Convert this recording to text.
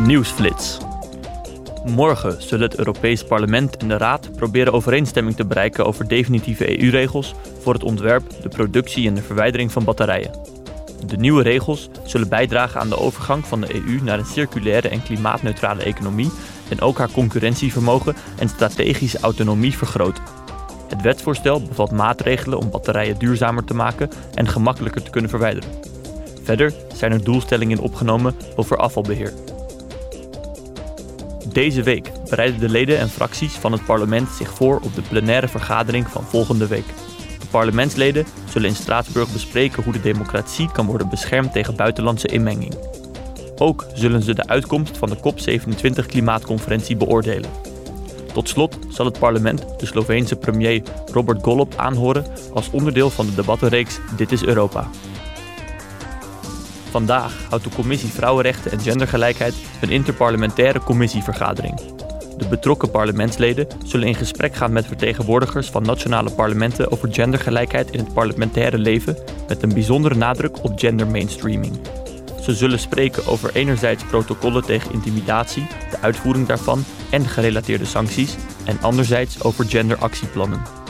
Nieuwsflits. Morgen zullen het Europees Parlement en de Raad proberen overeenstemming te bereiken over definitieve EU-regels voor het ontwerp, de productie en de verwijdering van batterijen. De nieuwe regels zullen bijdragen aan de overgang van de EU naar een circulaire en klimaatneutrale economie en ook haar concurrentievermogen en strategische autonomie vergroten. Het wetsvoorstel bevat maatregelen om batterijen duurzamer te maken en gemakkelijker te kunnen verwijderen. Verder zijn er doelstellingen opgenomen over afvalbeheer. Deze week bereiden de leden en fracties van het parlement zich voor op de plenaire vergadering van volgende week. De parlementsleden zullen in Straatsburg bespreken hoe de democratie kan worden beschermd tegen buitenlandse inmenging. Ook zullen ze de uitkomst van de COP27 klimaatconferentie beoordelen. Tot slot zal het parlement de Sloveense premier Robert Golob aanhoren als onderdeel van de debattenreeks Dit is Europa. Vandaag houdt de Commissie Vrouwenrechten en Gendergelijkheid een interparlementaire commissievergadering. De betrokken parlementsleden zullen in gesprek gaan met vertegenwoordigers van nationale parlementen over gendergelijkheid in het parlementaire leven, met een bijzondere nadruk op gender mainstreaming. Ze zullen spreken over enerzijds protocollen tegen intimidatie, de uitvoering daarvan en gerelateerde sancties, en anderzijds over genderactieplannen.